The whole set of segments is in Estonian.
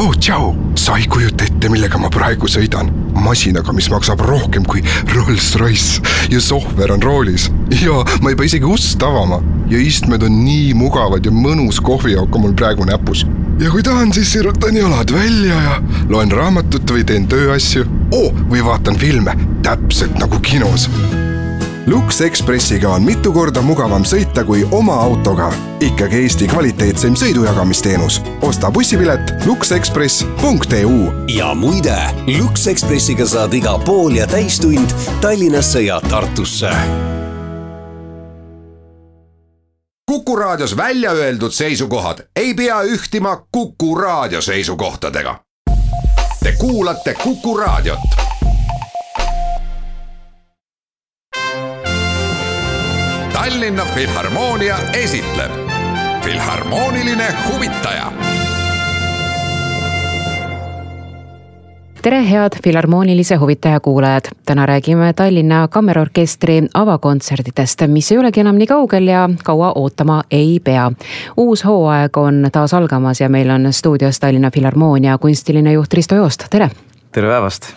oh tšau, sa ei kujuta ette, millega ma praegu sõidan. masinaga, mis maksab rohkem kui Rolls-Royce ja sohver on roolis ja ma ei pea isegi ust avama ja istmed on nii mugavad ja mõnus kohvijook on mul praegu näpus. ja kui tahan, siis sirutan jalad välja ja loen raamatut või teen tööasju oh,. või vaatan filme, täpselt nagu kinos Lux Expressiga on mitu korda mugavam sõita kui oma autoga. ikkagi Eesti kvaliteetseim sõidujagamisteenus. osta bussipilet luxexpress.eu. ja muide, Lux Expressiga saad iga pool ja täistund Tallinnasse ja Tartusse. kuku raadios välja öeldud seisukohad ei pea ühtima Kuku raadio seisukohtadega. Te kuulate Kuku raadiot Tallinna Filharmoonia esitleb Filharmooniline huvitaja. tere, head Filharmoonilise huvitaja kuulajad. täna räägime Tallinna Kammerorkestri avakontserditest, mis ei olegi enam nii kaugel ja kaua ootama ei pea. uus hooaeg on taas algamas ja meil on stuudios Tallinna Filharmoonia kunstiline juht Risto Joost, tere. tere päevast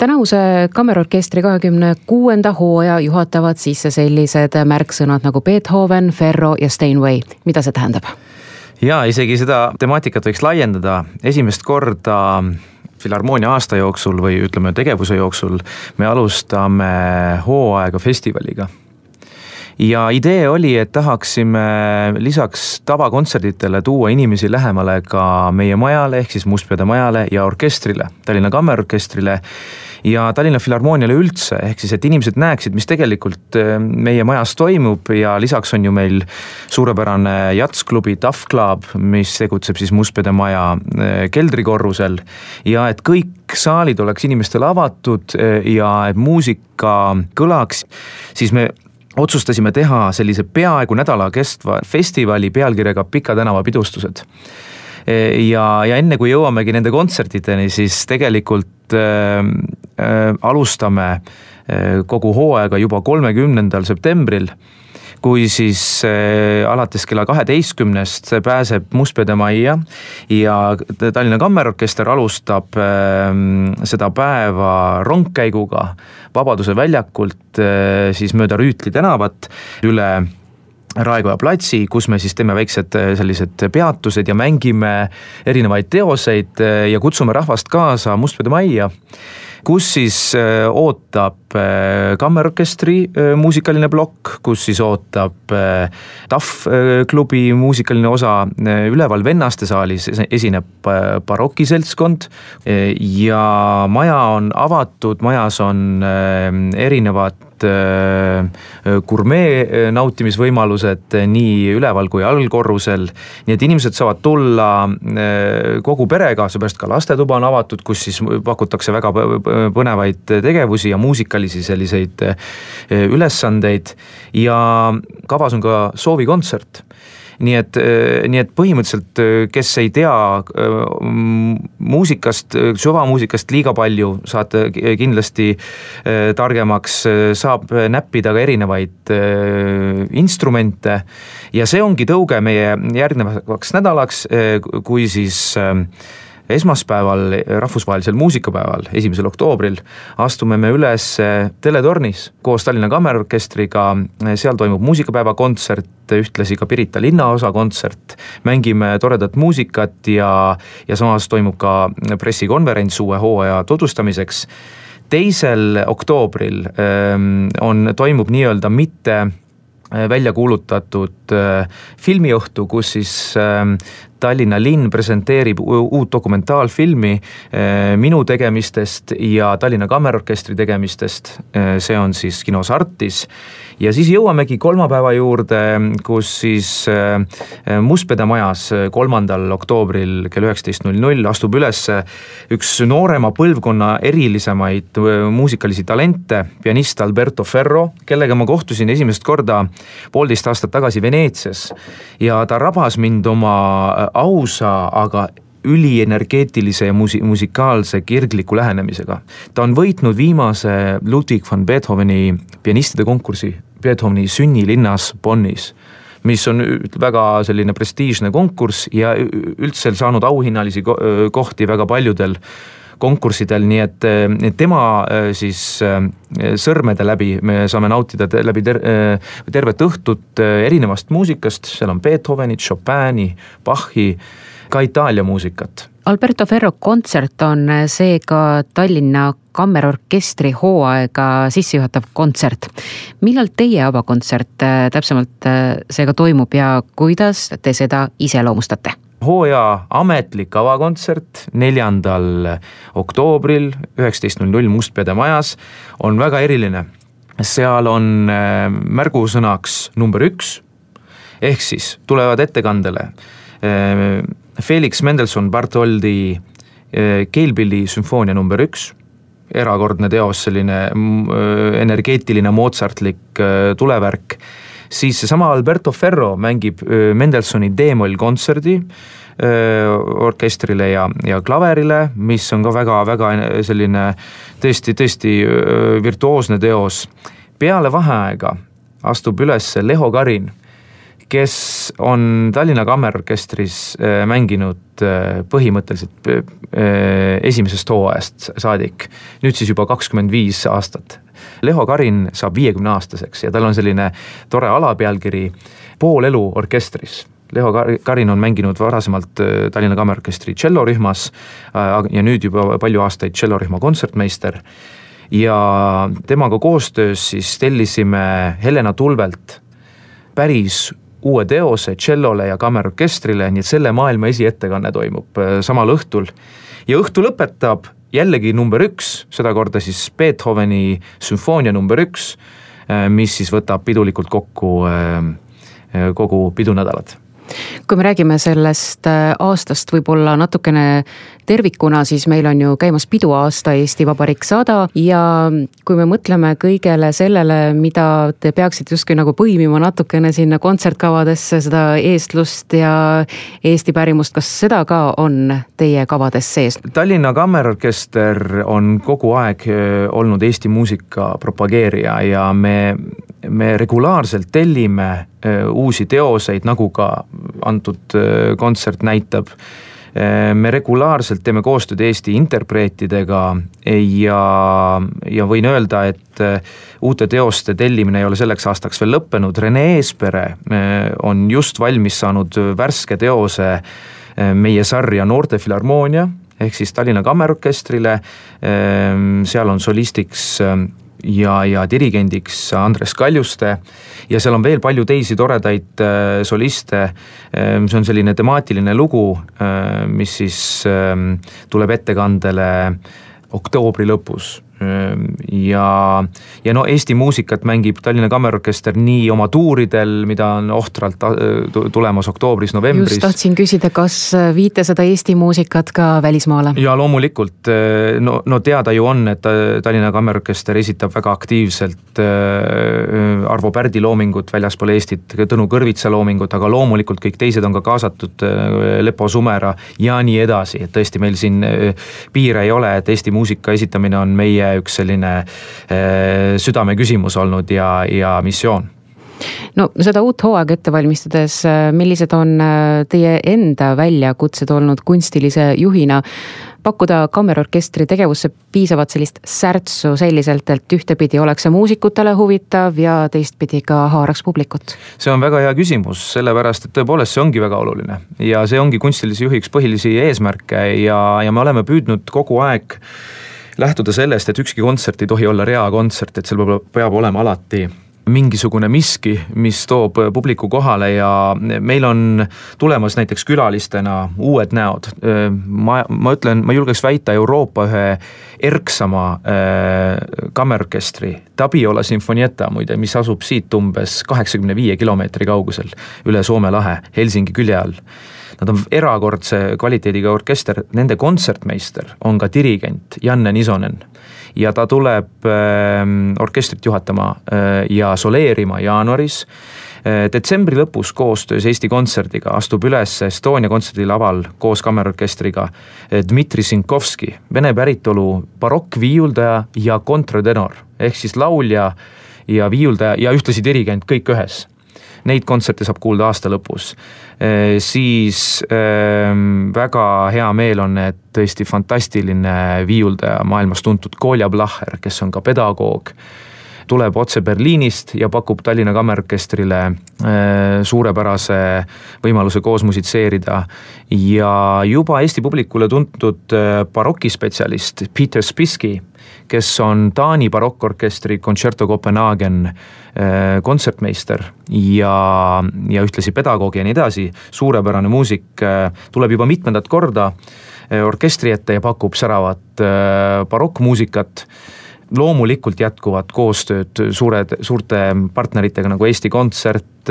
tänavuse kammerorkestri kahekümne kuuenda hooaja juhatavad sisse sellised märksõnad nagu Beethoven, Ferro ja Steinway. mida see tähendab? ja isegi seda temaatikat võiks laiendada, esimest korda Filharmoonia aasta jooksul või ütleme tegevuse jooksul me alustame hooaega festivaliga ja idee oli, et tahaksime lisaks tavakontserditele tuua inimesi lähemale ka meie majale ehk siis Mustpeade majale ja orkestrile, Tallinna Kammerorkestrile ja Tallinna Filharmooniale üldse, ehk siis, et inimesed näeksid, mis tegelikult äh, meie majas toimub ja lisaks on ju meil suurepärane jatsklubi Tough Club, mis tegutseb siis Mustpeade maja äh, keldrikorrusel. ja et kõik saalid oleks inimestele avatud äh, ja et muusika kõlaks, siis me otsustasime teha sellise peaaegu nädala kestva festivali pealkirjaga Pika tänava pidustused ja, ja enne kui jõuamegi nende kontsertideni, siis tegelikult alustame äh, kogu hooaega juba kolmekümnendal septembril kui siis äh, alates kella kaheteistkümnest pääseb Mustpeade majja ja Tallinna Kammerorkester alustab äh, seda päeva rongkäiguga Vabaduse väljakult äh, siis mööda Rüütli tänavat üle Raekoja platsi, kus me siis teeme väiksed äh, sellised peatused ja mängime erinevaid teoseid äh, ja kutsume rahvast kaasa Mustpeade majja kus siis äh, ootab kammerorkestri muusikaline plokk, kus siis ootab TAF klubi muusikaline osa, üleval Vennaste saalis esineb barokiseltskond ja maja on avatud, majas on erinevad erinevad äh, gurmee äh, nautimisvõimalused nii üleval kui allkorrusel. nii et inimesed saavad tulla äh, kogu perega, seepärast ka lastetuba on avatud, kus siis pakutakse väga põnevaid tegevusi ja muusikalisi selliseid ülesandeid ja kavas on ka soovikontsert nii et, äh, nii et põhimõtteliselt, äh, kes ei tea äh, muusikast, süvamuusikast liiga palju, saate kindlasti targemaks, saab näppida ka erinevaid instrumente. ja see ongi tõuge meie järgnevaks nädalaks, kui siis esmaspäeval, rahvusvahelisel muusikapäeval, esimesel oktoobril astume me üles teletornis koos Tallinna Kammerorkestriga, seal toimub muusikapäeva kontsert, ühtlasi ka Pirita linnaosa kontsert. mängime toredat muusikat ja, ja samas toimub ka pressikonverents uue hooaja tutvustamiseks. teisel oktoobril ähm, on, toimub nii-öelda mitte välja kuulutatud äh, filmiõhtu, kus siis ähm, Tallinna linn presenteerib uut dokumentaalfilmi eh, minu tegemistest ja Tallinna Kammerorkestri tegemistest. Eh, see on siis kinos Artis ja siis jõuamegi kolmapäeva juurde, kus siis eh, Mustpeade majas kolmandal oktoobril kell üheksateist null null astub üles üks noorema põlvkonna erilisemaid muusikalisi talente, pianist Alberto Ferro, kellega ma kohtusin esimest korda poolteist aastat tagasi Veneetsias ja ta rabas mind oma ausa, aga ülienergeetilise ja musi-, musikaalse kirgliku lähenemisega. ta on võitnud viimase Ludwig van Beethoveni pianistide konkursi Beethoveni sünnilinnas Bonnis mis on väga selline prestiižne konkurss ja üldse saanud auhinnalisi kohti väga paljudel konkurssidel, nii et tema siis sõrmede läbi me saame nautida läbi ter tervet õhtut erinevast muusikast, seal on Beethovenit, Chopini, Bachi, ka Itaalia muusikat Alberto Ferro kontsert on seega Tallinna Kammerorkestri hooaega sissejuhatav kontsert. millal teie avakontsert täpsemalt seega toimub ja kuidas te seda iseloomustate? Hooaja ametlik avakontsert neljandal oktoobril üheksateist null null Mustpeade majas on väga eriline. seal on äh, märgusõnaks number üks ehk siis tulevad ettekandele Felix Mendelssohn Bartholdi keelpilli sümfoonia number üks erakordne teos, selline äh, energeetiline Mozartlik äh, tulevärk, siis seesama Alberto Ferro mängib Mendelssohni D-moll kontserdi orkestrile ja, ja klaverile, mis on ka väga-väga selline tõesti, tõesti virtuoosne teos. peale vaheaega astub üles Leho Karin kes on Tallinna Kammerorkestris äh, mänginud äh, põhimõtteliselt äh, esimesest hooajast saadik, nüüd siis juba kakskümmend viis aastat. Leho Karin saab viiekümne aastaseks ja tal on selline tore alapealkiri Pool elu orkestris Leho Karin on mänginud varasemalt Tallinna Kammerorkestri tšellorühmas ja nüüd juba palju aastaid tšellorühma kontsertmeister. ja temaga koostöös siis tellisime Helena Tulvelt päris uue teose tšellole ja kammerorkestrile, nii et selle maailma esiettekanne toimub äh, samal õhtul. ja õhtu lõpetab jällegi number üks, sedakorda siis Beethoveni sümfoonia number üks, äh, mis siis võtab pidulikult kokku äh, kogu pidunädalat kui me räägime sellest aastast võib-olla natukene tervikuna, siis meil on ju käimas piduaasta Eesti Vabariik sada ja kui me mõtleme kõigele sellele, mida te peaksite justkui nagu põimima natukene sinna kontsertkavadesse, seda eestlust ja Eesti pärimust, kas seda ka on teie kavades sees? Tallinna Kammerorkester on kogu aeg äh, olnud Eesti muusika propageerija ja me me regulaarselt tellime äh, uusi teoseid, nagu ka antud äh, kontsert näitab. Äh, me regulaarselt teeme koostööd Eesti interpreetidega ja, ja võin öelda, et uute teoste tellimine ei ole selleks aastaks veel lõppenud, Rene Eespere on just valmis saanud värske teose meie sarja Noorte Filharmoonia ehk siis Tallinna Kammerorkestrile, seal on solistiks ja, ja dirigendiks Andres Kaljuste ja seal on veel palju teisi toredaid äh, soliste äh,. see on selline temaatiline lugu äh,, mis siis äh, tuleb ettekandele oktoobri lõpus ja, ja no Eesti muusikat mängib Tallinna Kammerorkester nii oma tuuridel, mida on ohtralt äh, tulemas oktoobris-novembris. just tahtsin küsida, kas äh, viite seda Eesti muusikat ka välismaale? ja loomulikult, äh, no, no teada ju on, et Tallinna Kammerorkester esitab väga aktiivselt Arvo Pärdi loomingut väljaspool Eestit, Tõnu Kõrvitsa loomingut, aga loomulikult kõik teised on ka kaasatud, Lepo Sumera ja nii edasi, et tõesti meil siin piire ei ole, et Eesti muusika esitamine on meie üks selline äh, südameküsimus olnud ja, ja missioon no seda uut hooaega ette valmistades, äh, millised on äh, teie enda väljakutsed olnud kunstilise juhina? pakkuda kammerorkestri tegevusse piisavat sellist särtsu selliselt, et ühtepidi oleks see muusikutele huvitav ja teistpidi ka haaraks publikut? see on väga hea küsimus, sellepärast et tõepoolest see ongi väga oluline ja see ongi kunstilise juhi üks põhilisi eesmärke ja, ja me oleme püüdnud kogu aeg lähtuda sellest, et ükski kontsert ei tohi olla reakontsert, et seal peab, peab olema alati mingisugune miski, mis toob publiku kohale ja meil on tulemas näiteks külalistena uued näod. ma, ma ütlen, ma julgeks väita Euroopa ühe erksama äh, kammerorkestri, Tabiola Sinfonietta muide, mis asub siit umbes kaheksakümne viie kilomeetri kaugusel üle Soome lahe Helsingi külje all Nad on erakordse kvaliteediga orkester, nende kontsertmeister on ka dirigent Janne Nisonen. ja ta tuleb äh, orkestrit juhatama äh, ja soleerima jaanuaris. Äh, detsembri lõpus koostöös Eesti Kontserdiga astub üles Estonia kontserdilaval koos kammerorkestriga äh, Dmitri Sinkovski, vene päritolu barokkviiuldaja ja kontratenor. Ehk siis laulja ja viiuldaja ja ühtlasi dirigent kõik ühes Neid kontserte saab kuulda aasta lõpus. siis väga hea meel on, et tõesti fantastiline viiuldaja, maailmas tuntud Kolja Blacher, kes on ka pedagoog tuleb otse Berliinist ja pakub Tallinna Kammerorkestrile suurepärase võimaluse koos musitseerida. ja juba Eesti publikule tuntud barokispetsialist Peter Spiski kes on Taani barokkorkestri Concerto Copenhagen äh, kontsertmeister ja, ja ühtlasi pedagoog ja nii edasi, suurepärane muusik, äh, tuleb juba mitmendat korda äh, orkestri ette ja pakub säravat barokkmuusikat loomulikult jätkuvad koostööd suured, suurte partneritega nagu Eesti Kontsert,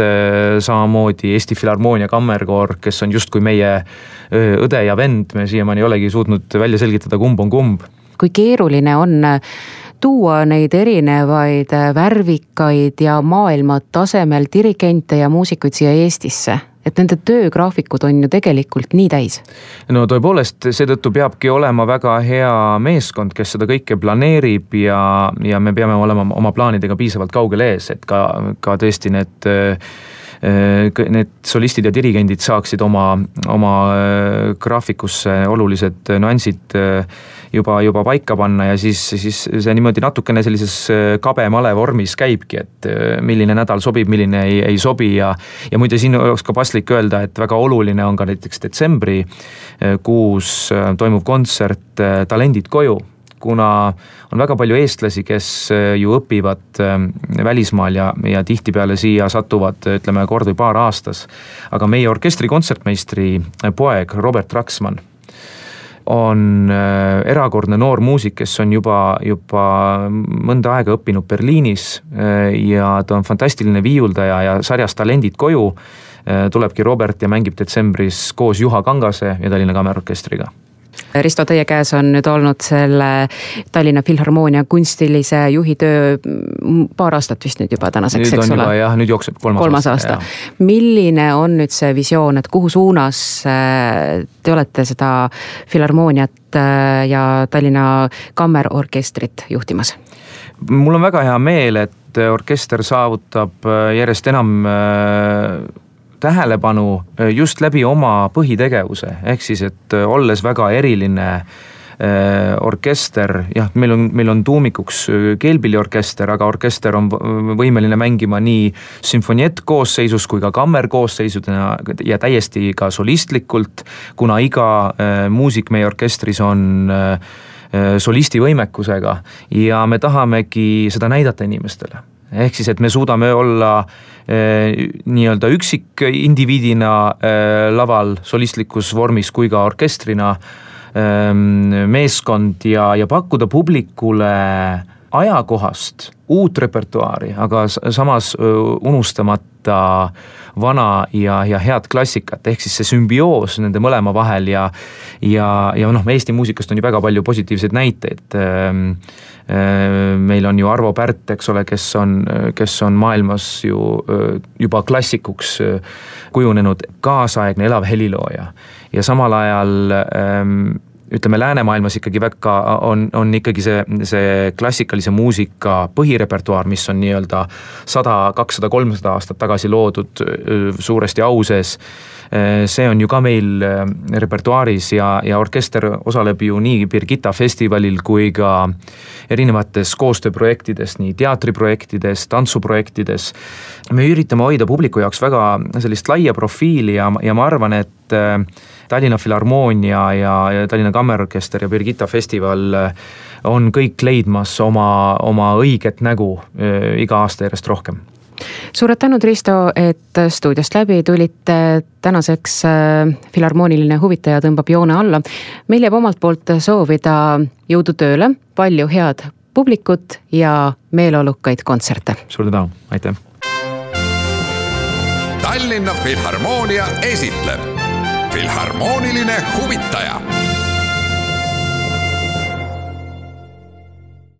samamoodi Eesti Filharmoonia Kammerkoor, kes on justkui meie õde ja vend, me siiamaani ei olegi suutnud välja selgitada, kumb on kumb. Kui keeruline on äh, tuua neid erinevaid äh, värvikaid ja maailma tasemel dirigente ja muusikuid siia Eestisse et nende töögraafikud on ju tegelikult nii täis. no tõepoolest, seetõttu peabki olema väga hea meeskond, kes seda kõike planeerib ja, ja me peame olema oma plaanidega piisavalt kaugel ees, et ka, ka tõesti need äh, need solistid ja dirigendid saaksid oma, oma graafikusse olulised nüansid juba, juba paika panna ja siis, siis see niimoodi natukene sellises äh, kabe-male vormis käibki, et äh, milline nädal sobib, milline ei, ei sobi ja. ja muide, siin oleks ka paslik öelda, et väga oluline on ka näiteks detsembri äh, kuus toimuv kontsert Talendid koju kuna on väga palju eestlasi, kes ju õpivad välismaal ja, ja tihtipeale siia satuvad, ütleme kord või paar aastas. aga meie orkestri kontsertmeistri poeg Robert Raksmann on äh, erakordne noor muusik, kes on juba, juba mõnda aega õppinud Berliinis äh, ja ta on fantastiline viiuldaja ja sarjas Talendid koju äh, tulebki Robert ja mängib detsembris koos Juha Kangase ja Tallinna Kammerorkestriga Risto, teie käes on nüüd olnud selle Tallinna Filharmoonia kunstilise juhi töö paar aastat vist nüüd juba tänaseks, eks ole? jah, nüüd jookseb kolmas, kolmas aasta, aasta.. milline on nüüd see visioon, et kuhu suunas äh, te olete seda Filharmooniat äh, ja Tallinna Kammerorkestrit juhtimas? mul on väga hea meel, et orkester saavutab äh, järjest enam tähelepanu äh, just läbi oma põhitegevuse, ehk siis, et olles väga eriline orkester, jah, meil on, meil on tuumikuks keelpilliorkester, aga orkester on võimeline mängima nii sümfoniett koosseisus kui ka kammerkoosseisudena ja täiesti ka solistlikult, kuna iga muusik meie orkestris on solisti võimekusega. Ja me tahamegi seda näidata inimestele ehk siis, et me suudame olla eh, nii-öelda üksikindiviidina eh, laval solistlikus vormis kui ka orkestrina eh, meeskond ja, ja pakkuda publikule ajakohast uut repertuaari, aga samas unustamata vana ja, ja head klassikat, ehk siis see sümbioos nende mõlema vahel ja. ja, ja noh, Eesti muusikast on ju väga palju positiivseid näiteid. meil on ju Arvo Pärt, eks ole, kes on, kes on maailmas ju juba klassikuks kujunenud kaasaegne elav helilooja ja samal ajal ütleme läänemaailmas ikkagi väga on, on ikkagi see, see klassikalise muusika põhirepertuaar, mis on nii-öelda sada, kakssada, kolmsada aastat tagasi loodud suuresti au sees. see on ju ka meil repertuaaris ja, ja orkester osaleb ju nii Birgitta festivalil kui ka erinevates koostööprojektides, nii teatriprojektides, tantsuprojektides. me üritame hoida publiku jaoks väga sellist laia profiili ja, ja ma arvan, et Tallinna Filharmoonia ja, ja Tallinna Kammerorkester ja Birgitta festival äh, on kõik leidmas oma, oma õiget nägu äh, iga aasta järjest rohkem suured tänud, Risto, et stuudiost läbi tulite. tänaseks äh, filharmooniline huvitaja tõmbab joone alla. meil jääb omalt poolt soovida jõudu tööle, palju head publikut ja meeleolukaid kontserte. suur tänu, aitäh. Tallinna Filharmoonia esitleb Filharmooniline huvitaja